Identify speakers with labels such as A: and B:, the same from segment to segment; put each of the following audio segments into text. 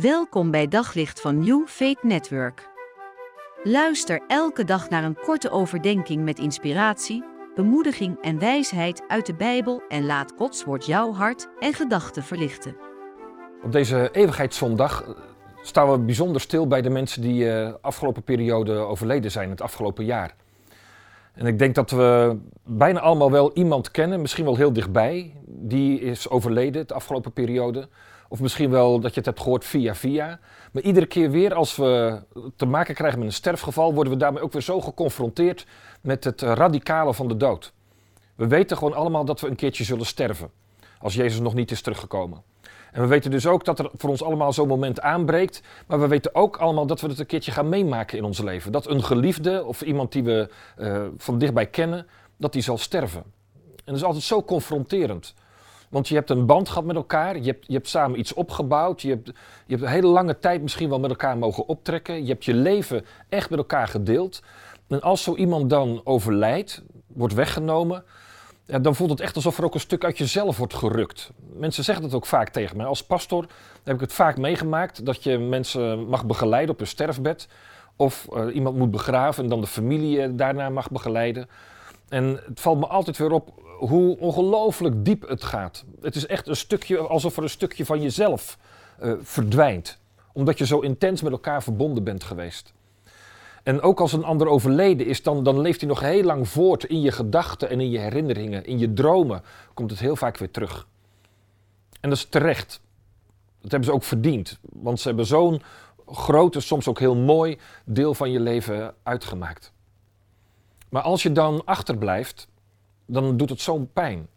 A: Welkom bij Daglicht van New Faith Network. Luister elke dag naar een korte overdenking met inspiratie, bemoediging en wijsheid uit de Bijbel en laat Gods woord jouw hart en gedachten verlichten.
B: Op deze Eeuwigheidszondag eh, staan we bijzonder stil bij de mensen die de uh, afgelopen periode overleden zijn, het afgelopen jaar. En ik denk dat we bijna allemaal wel iemand kennen, misschien wel heel dichtbij, die is overleden de afgelopen periode. Of misschien wel dat je het hebt gehoord via via. Maar iedere keer weer als we te maken krijgen met een sterfgeval, worden we daarmee ook weer zo geconfronteerd met het radicale van de dood. We weten gewoon allemaal dat we een keertje zullen sterven. Als Jezus nog niet is teruggekomen. En we weten dus ook dat er voor ons allemaal zo'n moment aanbreekt. Maar we weten ook allemaal dat we het een keertje gaan meemaken in ons leven. Dat een geliefde of iemand die we uh, van dichtbij kennen, dat die zal sterven. En dat is altijd zo confronterend. Want je hebt een band gehad met elkaar, je hebt, je hebt samen iets opgebouwd, je hebt, je hebt een hele lange tijd misschien wel met elkaar mogen optrekken. Je hebt je leven echt met elkaar gedeeld. En als zo iemand dan overlijdt, wordt weggenomen, dan voelt het echt alsof er ook een stuk uit jezelf wordt gerukt. Mensen zeggen dat ook vaak tegen mij. Als pastor heb ik het vaak meegemaakt dat je mensen mag begeleiden op een sterfbed. Of uh, iemand moet begraven en dan de familie daarna mag begeleiden. En het valt me altijd weer op hoe ongelooflijk diep het gaat. Het is echt een stukje, alsof er een stukje van jezelf uh, verdwijnt. Omdat je zo intens met elkaar verbonden bent geweest. En ook als een ander overleden is, dan, dan leeft hij nog heel lang voort in je gedachten en in je herinneringen. In je dromen komt het heel vaak weer terug. En dat is terecht. Dat hebben ze ook verdiend. Want ze hebben zo'n grote, soms ook heel mooi deel van je leven uitgemaakt. Maar als je dan achterblijft, dan doet het zo'n pijn.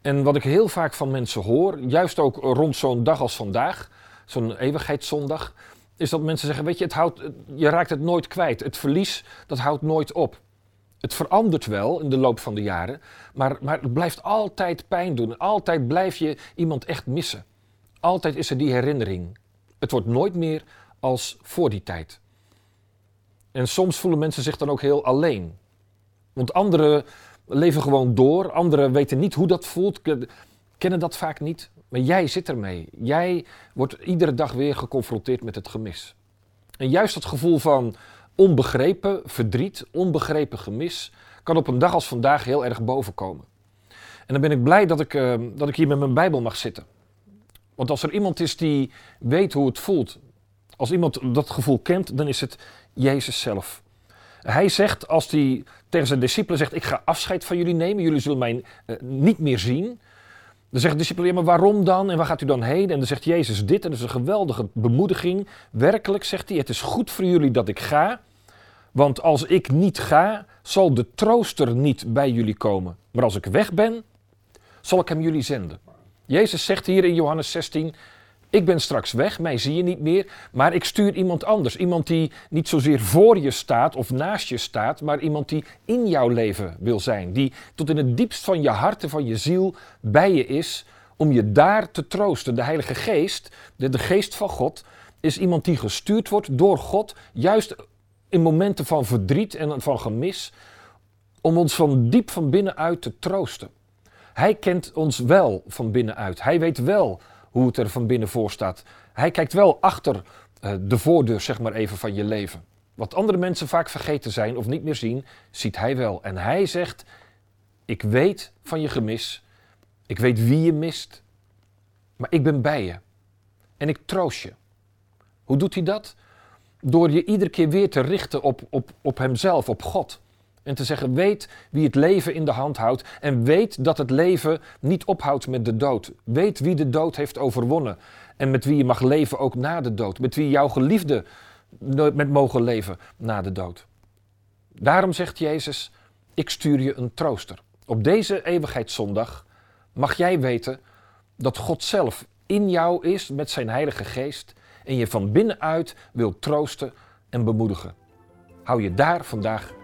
B: En wat ik heel vaak van mensen hoor, juist ook rond zo'n dag als vandaag, zo'n eeuwigheidszondag, is dat mensen zeggen, weet je, het houdt, je raakt het nooit kwijt. Het verlies, dat houdt nooit op. Het verandert wel in de loop van de jaren, maar, maar het blijft altijd pijn doen. Altijd blijf je iemand echt missen. Altijd is er die herinnering. Het wordt nooit meer als voor die tijd. En soms voelen mensen zich dan ook heel alleen. Want anderen leven gewoon door, anderen weten niet hoe dat voelt, kennen dat vaak niet. Maar jij zit ermee. Jij wordt iedere dag weer geconfronteerd met het gemis. En juist dat gevoel van onbegrepen verdriet, onbegrepen gemis, kan op een dag als vandaag heel erg bovenkomen. En dan ben ik blij dat ik, uh, dat ik hier met mijn Bijbel mag zitten. Want als er iemand is die weet hoe het voelt, als iemand dat gevoel kent, dan is het Jezus zelf. Hij zegt, als hij tegen zijn discipelen zegt: Ik ga afscheid van jullie nemen, jullie zullen mij uh, niet meer zien. Dan zegt de discipelen, ja, maar waarom dan? En waar gaat u dan heen? En dan zegt Jezus dit, en dat is een geweldige bemoediging. Werkelijk, zegt hij, het is goed voor jullie dat ik ga. Want als ik niet ga, zal de trooster niet bij jullie komen. Maar als ik weg ben, zal ik hem jullie zenden. Jezus zegt hier in Johannes 16, ik ben straks weg, mij zie je niet meer, maar ik stuur iemand anders. Iemand die niet zozeer voor je staat of naast je staat, maar iemand die in jouw leven wil zijn. Die tot in het diepst van je hart en van je ziel bij je is, om je daar te troosten. De Heilige Geest, de, de Geest van God, is iemand die gestuurd wordt door God, juist in momenten van verdriet en van gemis, om ons van diep van binnenuit te troosten. Hij kent ons wel van binnenuit. Hij weet wel hoe het er van binnen voor staat. Hij kijkt wel achter uh, de voordeur, zeg maar even, van je leven. Wat andere mensen vaak vergeten zijn of niet meer zien, ziet hij wel. En hij zegt: Ik weet van je gemis. Ik weet wie je mist. Maar ik ben bij je. En ik troost je. Hoe doet hij dat? Door je iedere keer weer te richten op, op, op hemzelf, op God. En te zeggen, weet wie het leven in de hand houdt en weet dat het leven niet ophoudt met de dood. Weet wie de dood heeft overwonnen en met wie je mag leven ook na de dood. Met wie jouw geliefde met mogen leven na de dood. Daarom zegt Jezus, ik stuur je een trooster. Op deze eeuwigheidszondag mag jij weten dat God zelf in jou is met zijn heilige geest en je van binnenuit wil troosten en bemoedigen. Hou je daar vandaag